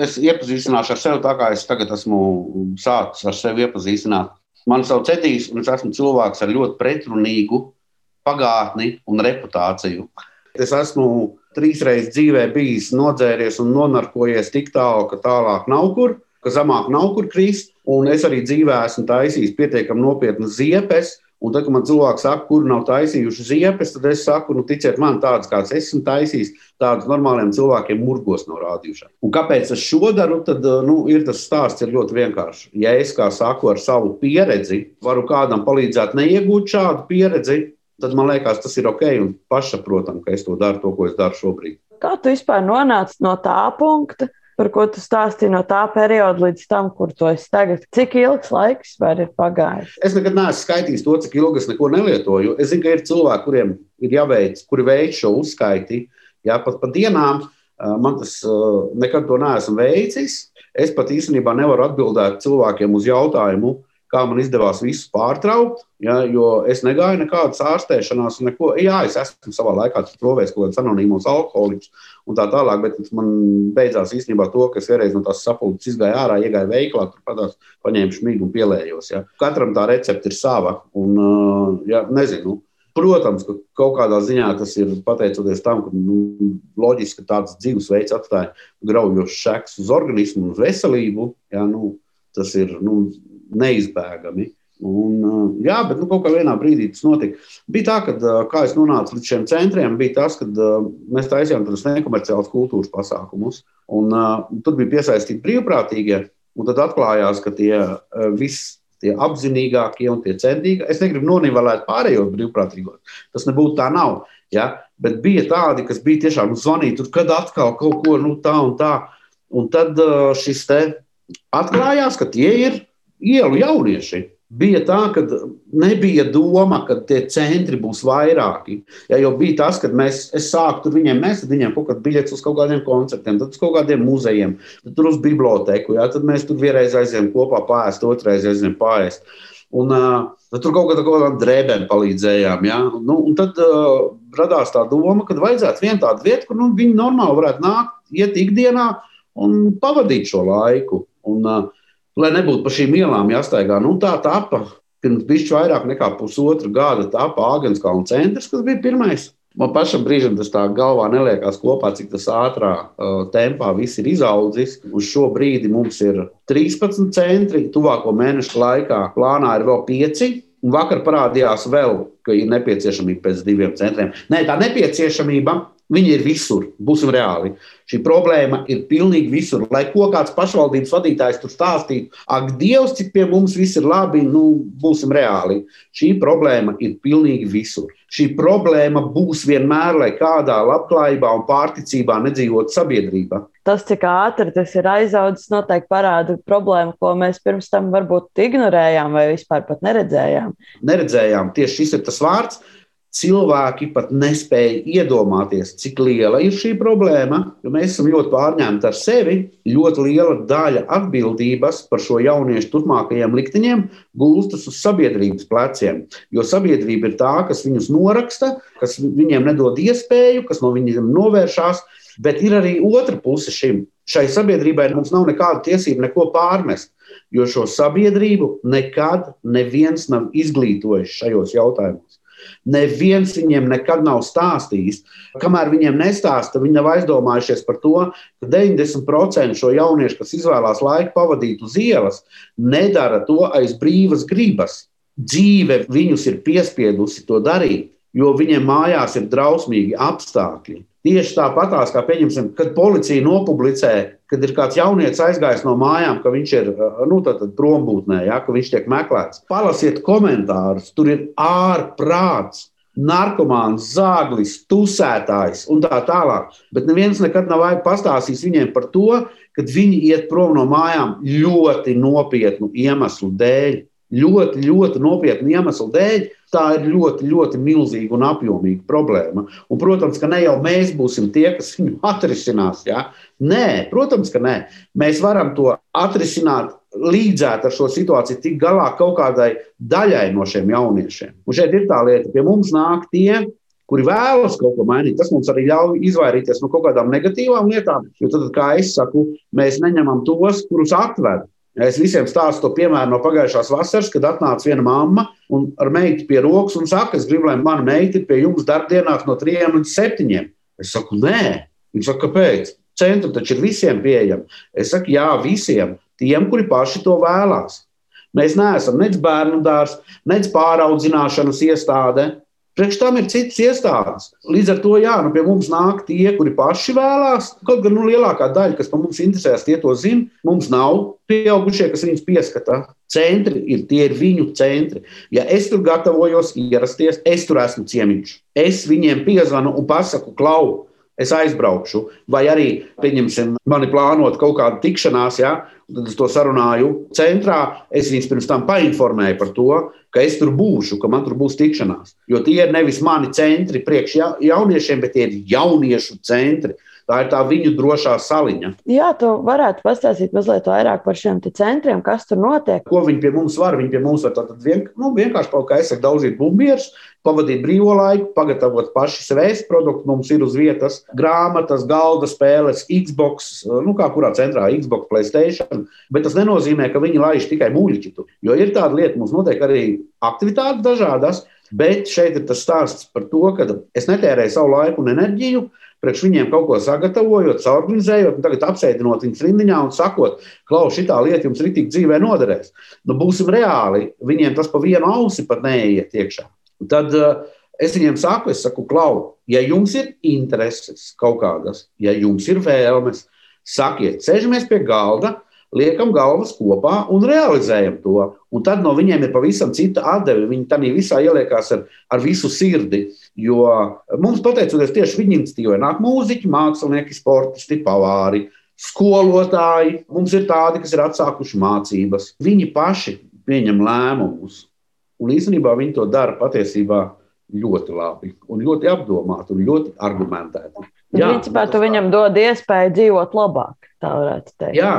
Es iepazīstināšu ar sevi tā, kā es tagad esmu sācis ar sevi iepazīstināt. Mani sauc Edijs, un es esmu cilvēks ar ļoti pretrunīgu pagātni un reputāciju. Es esmu trīsreiz dzīvē bijis nodzēries un nonarkojies tik tālu, ka tālāk nav kur, ka zemāk nav kur krist. Un es arī dzīvē esmu taisījis pietiekami nopietnas ziepes, Un tad, kad man cilvēks saka, kur nav taisījuši ziepes, tad es saku, nu, ticiet man, tādas kādas esmu taisījis, tādas normāliem cilvēkiem murgos nav rādījušās. Un kāpēc es šo daru? Tad nu, ir tas stāsts ir ļoti vienkāršs. Ja es, kā saku, ar savu pieredzi varu kādam palīdzēt neiegūt šādu pieredzi, tad man liekas, tas ir ok un pašsaprotami, ka es to daru, to, ko es daru šobrīd. Kā tu vispār nonāci no tā punkta? Par ko tu stāstīji no tā perioda līdz tam, kur tu esi tagad. Cik ilgs laiks ir pagājis? Es nekad neesmu skaitījis to, cik ilgi es neko nelietoju. Es zinu, ka ir cilvēki, kuriem ir jāveic, kuri veic šo uzskaiti, jā, pat pa dienām. Man tas nekad to neesmu veicis. Es pat īstenībā nevaru atbildēt cilvēkiem uz jautājumu, kā man izdevās visu pārtraukt, ja, jo es negāju nekādas ārstēšanās, neko. Jā, es esmu savā laikā provējis kaut kādus anonīmus alkoholiķus un tā tālāk, bet man beidzās īstenībā to, ka es vienreiz no tās sapulces izgāju ārā, iegāju veiklā, tur padās, paņēmu šmīgu un pielējos. Ja. Katram tā recepte ir sava, un, ja, nezinu. Protams, ka kaut kādā ziņā tas ir pateicoties tam, ka nu, loģiski tāds dzīvesveids atstāja graujošs šeks uz organismu uz veselību. Ja, nu, tas ir nu, neizbēgami. Un, uh, jā, bet nu, kaut kā vienā brīdī tas notika. Bija tā, ka, uh, kā es nonācu līdz šiem centriem, bija tas, ka uh, mēs taisījām tādus nekomerciālus kultūras pasākumus. Un, tur bija piesaistīti brīvprātīgie, un tad atklājās, ka tie visi tie apzinīgākie un tie centīgākie. Es negribu nonivelēt pārējos brīvprātīgos. Tas nebūtu tā nav. Ja? Bet bija tādi, kas bija tiešām nu, zvanīti, kad atkal kaut ko nu, tā un tā. Un tad šis te atklājās, ka tie ir ielu jaunieši. Bija tā, ka nebija doma, ka tie centri būs vairāki. Ja jau bija tas, ka mēs sākām tur viņiem mest, viņiem kaut kādā biļets uz kaut kādiem koncertiem, tad uz kaut kādiem muzejiem, tad tur uz biblioteku. Ja, tad mēs tur vienreiz aizējām kopā pāriest, otrreiz aizējām pāriest. Un, uh, tur kaut kādā veidā drēbēm palīdzējām. Ja? Nu, tad uh, radās tā doma, ka vajadzētu vienu tādu vietu, kur nu, viņi normāli varētu nākt, iet ikdienā un pavadīt šo laiku. Un, uh, lai nebūtu pa šīm ielām jāstaigā. Nu, tā tapa pirms bišķi vairāk nekā pusotra gada tapa Āgenskalna centrs, kas bija pirmais. Man pašam brīžam tas tā galvā neliekās kopā, cik tas ātrā uh, tempā viss ir izaudzis. Uz šo brīdi mums ir 13 centri, tuvāko mēnešu laikā plānā ir vēl 5. Un vakar parādījās vēl, ka ir nepieciešamība pēc diviem centriem. Nē, tā nepieciešamība Viņi ir visur, būsim reāli. Šī problēma ir pilnīgi visur. Lai ko kāds pašvaldības vadītājs tur stāstītu, ak, Dievs, cik pie mums viss ir labi, nu, būsim reāli. Šī problēma ir pilnīgi visur. Šī problēma būs vienmēr, lai kādā labklājībā un pārticībā nedzīvotu sabiedrība. Tas, cik ātri tas ir aizaudzis, noteikti parāda problēmu, ko mēs pirms tam varbūt ignorējām vai vispār neredzējām. Neredzējām, tieši šis ir tas vārds cilvēki pat nespēja iedomāties, cik liela ir šī problēma. Mēs esam ļoti pārņemti ar sevi. Ļoti liela daļa atbildības par šo jauniešu turpmākajiem likteņiem gulstas uz sabiedrības pleciem. Jo sabiedrība ir tā, kas viņus noraksta, kas viņiem nedod iespēju, kas no viņiem novēršās. Bet ir arī otra puse šim. Šai sabiedrībai mums nav nekāda tiesība neko pārmest, jo šo sabiedrību nekad neviens nav izglītojis šajos jautājumos. Neviens viņiem nekad nav stāstījis. Kamēr viņiem nestāsta, viņi nav aizdomājušies par to, ka 90% šo jauniešu, kas izvēlās laiku pavadīt uz ielas, nedara to aiz brīvas gribas. Dzīve viņus ir piespiedusi to darīt, jo viņiem mājās ir drausmīgi apstākļi. Tieši tāpatās, kā pieņemsim, kad policija nopublicē, kad ir kāds jaunietis aizgājis no mājām, ka viņš ir nu, prombūtnē, ja, ka viņš tiek meklēts. Palasiet komentārus, tur ir ārprāts. Narkomāns, zāglis, tusētājs un tā tālāk. Bet neviens nekad nav pastāstījis viņiem par to, ka viņi iet prom no mājām ļoti nopietnu iemeslu dēļ. Ļoti, ļoti nopietnu iemeslu dēļ, tā ir ļoti, ļoti milzīga un apjomīga problēma. Un, protams, ka ne jau mēs būsim tie, kas viņu atrisinās. Ja? Nē, protams, ka nē. Mēs varam to atrisināt, līdzēt ar šo situāciju, tik galā kaut kādai daļai no šiem jauniešiem. Un šeit ir tā lieta, ka pie mums nāk tie, kuri vēlas kaut ko mainīt. Tas mums arī ļauj izvairīties no kaut kādām negatīvām lietām. Jo tad, kā es saku, mēs neņemam tos, kurus atved. Es visiem stāstu to piemēru no pagājušās vasaras, kad atnāca viena mamma un ar meitu pie rokas un saka, es gribu, lai mana meita ir pie jums darbdienās no 3 līdz 7. Es saku, nē, viņa saka, kāpēc? Centru taču ir visiem pieejami. Es saku, jā, visiem, tiem, kuri paši to vēlās. Mēs neesam nec bērnu dārzs, nec pāraudzināšanas iestāde. Priekš tam ir citas iestādes. Līdz ar to, jā, nu pie mums nāk tie, kuri paši vēlās. Kaut gan nu, lielākā daļa, kas par mums interesēs, tie to zina. Mums nav pieaugušie, kas viņus pieskata. Centri ir tie ir viņu centri. Ja es tur gatavojos ierasties, es tur esmu ciemiņš. Es viņiem piezvanu un pasaku, klau, es aizbraukšu, vai arī, pieņemsim, mani plānot kaut kādu tikšanās, ja, tad es to sarunāju centrā. Es viņus pirms tam painformēju par to, ka es tur būšu, ka man tur būs tikšanās. Jo tie ir nevis mani centri priekš jauniešiem, bet tie ir jauniešu centri. Tā ir tā viņu drošā saliņa. Jā, tu varētu pastāstīt mazliet vairāk par šiem centriem, kas tur notiek. Ko viņi pie mums var? Viņi pie mums var tātad vien, nu, vienkārši kaut kā saku, daudzīt bumbierus, pavadīt brīvo laiku, pagatavot paši svēst produktu. Mums ir uz vietas grāmatas, galda spēles, Xbox, nu kā kurā centrā Xbox, Playstation. Bet tas nenozīmē, ka viņi laiž tikai muļķitu. Jo ir tāda lieta, mums notiek arī aktivitātes dažādas. Bet šeit ir tas stāsts par to, ka es netērēju savu laiku un enerģiju, priekš viņiem kaut ko sagatavojot, organizējot, un tagad apsēdinot viņus rindiņā un sakot, klaus, šī lieta jums ritīgi dzīvē noderēs. Nu, būsim reāli, viņiem tas pa vienu ausi pat neiet iekšā. Tad uh, es viņiem saku, es saku, klau, ja jums ir intereses kaut kādas, ja jums ir vēlmes, sakiet, sēžamies pie galda, liekam galvas kopā un realizējam to. Un tad no viņiem ir pavisam cita atdeve. Viņi tam visā ieliekās ar, ar visu sirdi. Jo mums, pateicoties tieši viņu iniciatīvai, nāk mūziķi, mākslinieki, sportisti, pavāri, skolotāji. Mums ir tādi, kas ir atsākuši mācības. Viņi paši pieņem lēmumus. Un īstenībā viņi to dara patiesībā ļoti labi, un ļoti apdomāti un ļoti argumentēti. Jā, Principā tu viņam dod iespēju dzīvot labāk. Jā,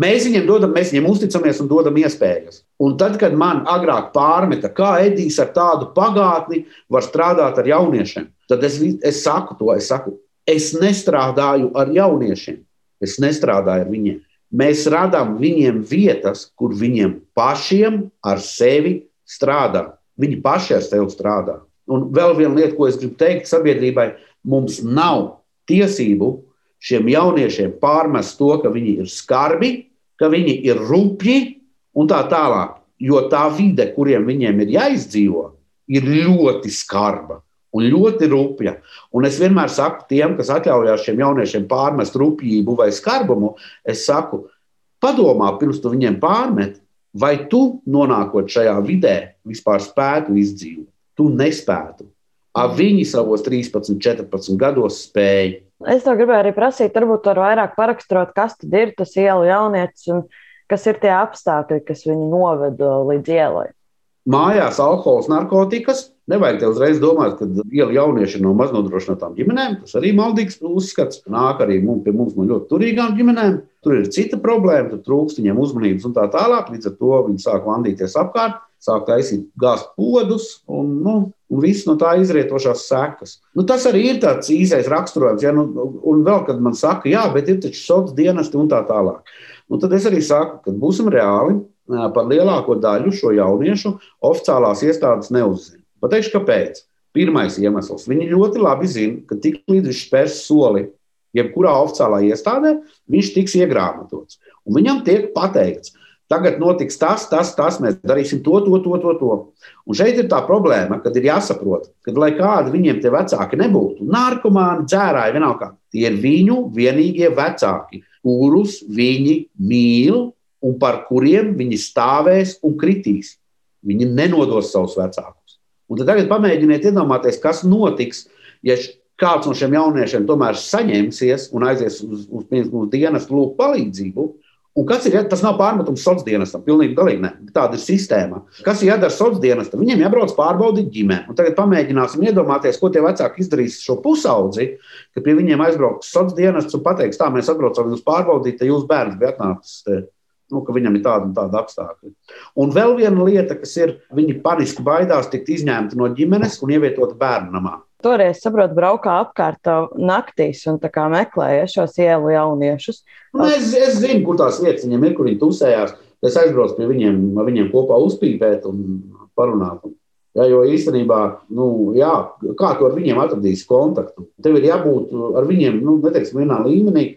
mēs viņiem dodam, mēs viņiem uzticamies un dodam iespējas. Un tad, kad man agrāk pārmeta, kā Edijs ar tādu pagātni var strādāt ar jauniešiem, tad es, es saku to, es saku, es nestrādāju ar jauniešiem, es nestrādāju ar viņiem. Mēs radām viņiem vietas, kur viņiem pašiem ar sevi strādā. Viņi paši ar sevi strādā. Un vēl viena lieta, ko es gribu teikt sabiedrībai, mums nav tiesību šiem jauniešiem pārmest to, ka viņi ir skarbi, ka viņi ir rupji un tā tālāk. Jo tā vide, kuriem viņiem ir jāizdzīvo, ir ļoti skarba un ļoti rupja. Un es vienmēr saku tiem, kas atļaujās šiem jauniešiem pārmest rupjību vai skarbumu, es saku, padomā, pirms tu viņiem pārmet, vai tu nonākot šajā vidē vispār spētu izdzīvot. Tu nespētu. A viņi savos 13, 14 gados spēja. Es to gribēju arī prasīt, varbūt tur vairāk paraksturot, kas tad ir tas ielu jaunietis un kas ir tie apstākļi, kas viņu noveda līdz ielai. Mājās alkohols, narkotikas. Nevajag te uzreiz domāt, ka iela jaunieši no maznodrošinātām ģimenēm. Tas arī maldīgs uzskats. Nāk arī mums, pie mums no ļoti turīgām ģimenēm. Tur ir cita problēma, tur trūkst viņiem uzmanības un tā tālāk. Līdz ar to viņi sāk vandīties apkārt sāk taisīt gāzt podus, un, nu, un viss no tā izrietošās sekas. Nu, tas arī ir tāds īsais raksturojums. Ja? Nu, un vēl, kad man saka, jā, bet ir taču sociālais dienesti un tā tālāk. Nu, tad es arī saku, ka būsim reāli. Par lielāko daļu šo jauniešu oficiālās iestādes neuzzina. Pateikšu, kāpēc. Pirmais iemesls. Viņi ļoti labi zina, ka tik līdz viņš spērs soli jebkurā oficiālā iestādē, viņš tiks iegrāmatots. Un viņam tiek pateikts, Tagad notiks tas, tas, tas, mēs darīsim to, to, to, to. to. Un šeit ir tā problēma, kad ir jāsaprot, ka, lai kādi viņiem tie vecāki nebūtu, narkomāni, dzērāji, vienalga, tie ir viņu vienīgie vecāki, kurus viņi mīl un par kuriem viņi stāvēs un kritīs. Viņi nenodos savus vecākus. Un tagad pamēģiniet iedomāties, kas notiks, ja kāds no šiem jauniešiem tomēr saņemsies un aizies uz, uz, uz, dienas lūk palīdzību Un kas ir, tas nav pārmetums sociālajiem dienestam, pilnīgi galīgi ne. Tāda ir sistēma. Kas ir jādara sociālajiem dienestam? Viņiem jābrauc pārbaudīt ģimeni. Un tagad pamēģināsim iedomāties, ko tie vecāki izdarīs šo pusaudzi, kad pie viņiem aizbrauks sociālais dienests un pateiks, tā mēs atbraucam jūs pārbaudīt, ja jūs bērns bija atnācis. Nu, ka viņam ir tāda un tāda apstākļa. Un vēl viena lieta, kas ir, viņi paniski baidās tikt izņemti no ģimenes un ievietot bērnu namā. Toreiz, saprotu, braukā apkārt naktīs un meklēja šos ielu jauniešus. Nu, es, es zinu, kur tās vietas viņiem ir, kur viņi tusējās. Es aizbraucu pie viņiem, viņiem kopā uzpīpēt un parunāt. Ja, jo īstenībā, nu, jā, kā tu ar viņiem atradīsi kontaktu? Tev ir jābūt ar viņiem, nu, neteiksim, vienā līmenī,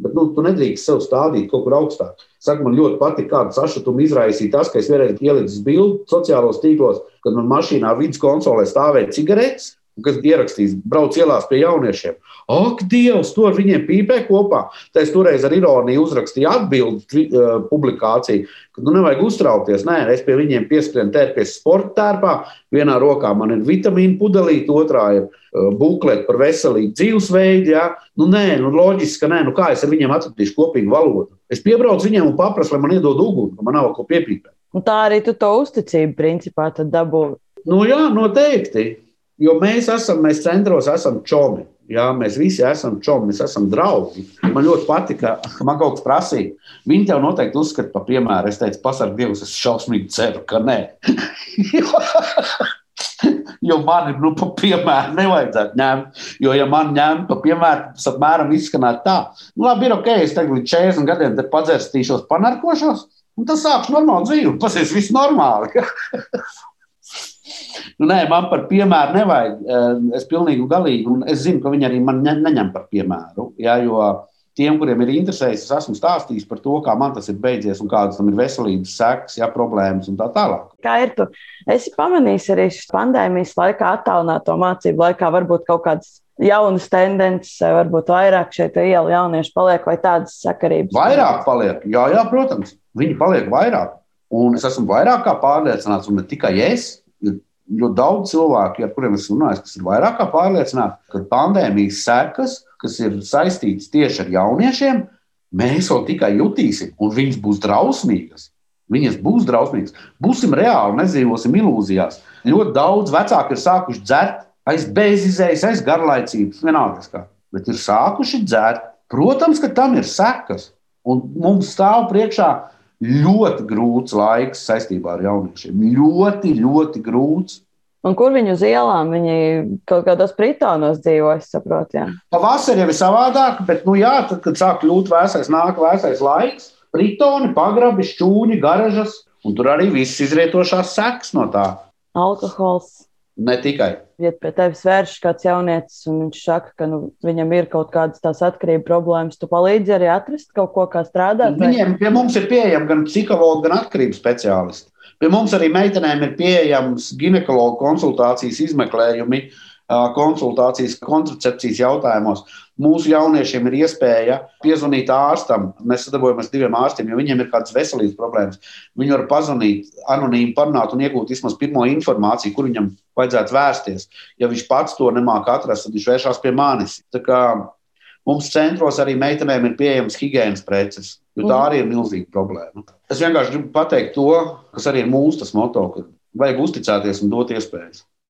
Bet nu, tu nedrīkst sev stādīt kaut kur augstāk. Saka, man ļoti patīk, kādu sašutumu izraisīja tas, ka es vienreiz ieliku bildi sociālos tīklos, kad man mašīnā vidus konsolē stāvēja cigaretes kas ierakstīs, brauc ielās pie jauniešiem. Ak, Dievs, to ar viņiem pīpē kopā. Tā es toreiz ar ironiju uzrakstīju atbildi uh, publikāciju, ka nu nevajag uztraukties. Nē, es pie viņiem pieskrienu tērpies sporta tērpā. Vienā rokā man ir vitamīna pudelīte, otrā ir uh, buklete par veselīgu dzīvesveidu. Ja? Nu, nē, nu, loģiski, ka nē, nu, kā es ar viņiem atradīšu kopīgu valodu. Es piebraucu viņiem un paprasu, lai man iedod uguni, ka man nav ko piepīpēt. Un tā arī tu to uzticību principā dabūji. Nu, jā, noteikti. Jo mēs esam, mēs centros esam čomi. Jā, mēs visi esam čomi, mēs esam draugi. Man ļoti patika, ka man kaut kas prasīja. Viņi tev noteikti uzskata par piemēru. Es teicu, pasarg Dievs, es šausmīgi ceru, ka nē. jo man ir, nu, pa piemēru nevajadzētu ņemt. Jo, ja man ņemt pa piemēru, tas apmēram izskanētu tā. Nu, labi, ir ok, es tagad līdz 40 gadiem padzērstīšos, panarkošos, un tas sāks normāli dzīvi. Pasies viss normāli. Nu, nē, man par piemēru nevajag. Eh, es pilnīgi galīgi, un es zinu, ka viņi arī man ne, neņem par piemēru. Jā, jo tiem, kuriem ir interesējis, es esmu stāstījis par to, kā man tas ir beidzies un kādas tam ir veselības sekas, jā, problēmas un tā tālāk. Kā ir tu? Es pamanīju arī šīs pandēmijas laikā, attālināto mācību laikā, varbūt kaut kādas jaunas tendences, varbūt vairāk šeit iela jaunieši paliek vai tādas sakarības? Vairāk paliek, jā, jā, protams, viņi paliek vairāk. Un es esmu vairāk kā pārliecināts, un ne tikai es, ļoti daudz cilvēku, ar kuriem esmu runājis, kas ir vairāk kā pārliecināti, ka pandēmijas sekas, kas ir saistītas tieši ar jauniešiem, mēs vēl tikai jutīsim, un viņas būs drausmīgas. Viņas būs drausmīgas. Būsim reāli, nedzīvosim ilūzijās. Ļoti daudz vecāku ir sākuši dzert aiz bezizējas, aiz garlaicības, vienalga kā. Bet ir sākuši dzert. Protams, ka tam ir sekas. Un mums stāv priekšā ļoti grūts laiks saistībā ar jauniešiem. Ļoti, ļoti grūts. Un kur viņi uz ielām? Viņi kaut kādos pritānos dzīvo, es saprotu. Jā. Pavasarī jau ir savādāk, bet, nu, jā, tad, kad sāk kļūt vēsais, nāk vēsais laiks, pritoni, pagrabi, šķūņi, garažas, un tur arī viss izrietošās sekas no tā. Alkohols. Ne tikai. Ja pie tevis vēršas kāds jaunietis, un viņš saka, ka nu, viņam ir kaut kādas tās atkarības problēmas, tu palīdzi arī atrast kaut ko, kā strādāt. Viņiem pie mums ir pieejami gan psihologi, gan atkarības speciālisti. Pie mums arī meitenēm ir pieejams ginekologu konsultācijas izmeklējumi, konsultācijas kontracepcijas jautājumos. Mūsu jauniešiem ir iespēja piezvanīt ārstam. Mēs sadarbojamies ar diviem ārstiem, jo viņiem ir kādas veselības problēmas. Viņi var pazvanīt, anonīmi parunāt un iegūt vismaz pirmo informāciju, kur viņam vajadzētu vērsties. Ja viņš pats to nemāķi atrast, tad viņš vēršas pie manis. Mums centros arī meitenēm ir pieejamas higiēnas preces, jo tā arī ir milzīga problēma. Es vienkārši gribu pateikt to, kas arī ir mūsu moto, ka vajag uzticēties un dot iespējas.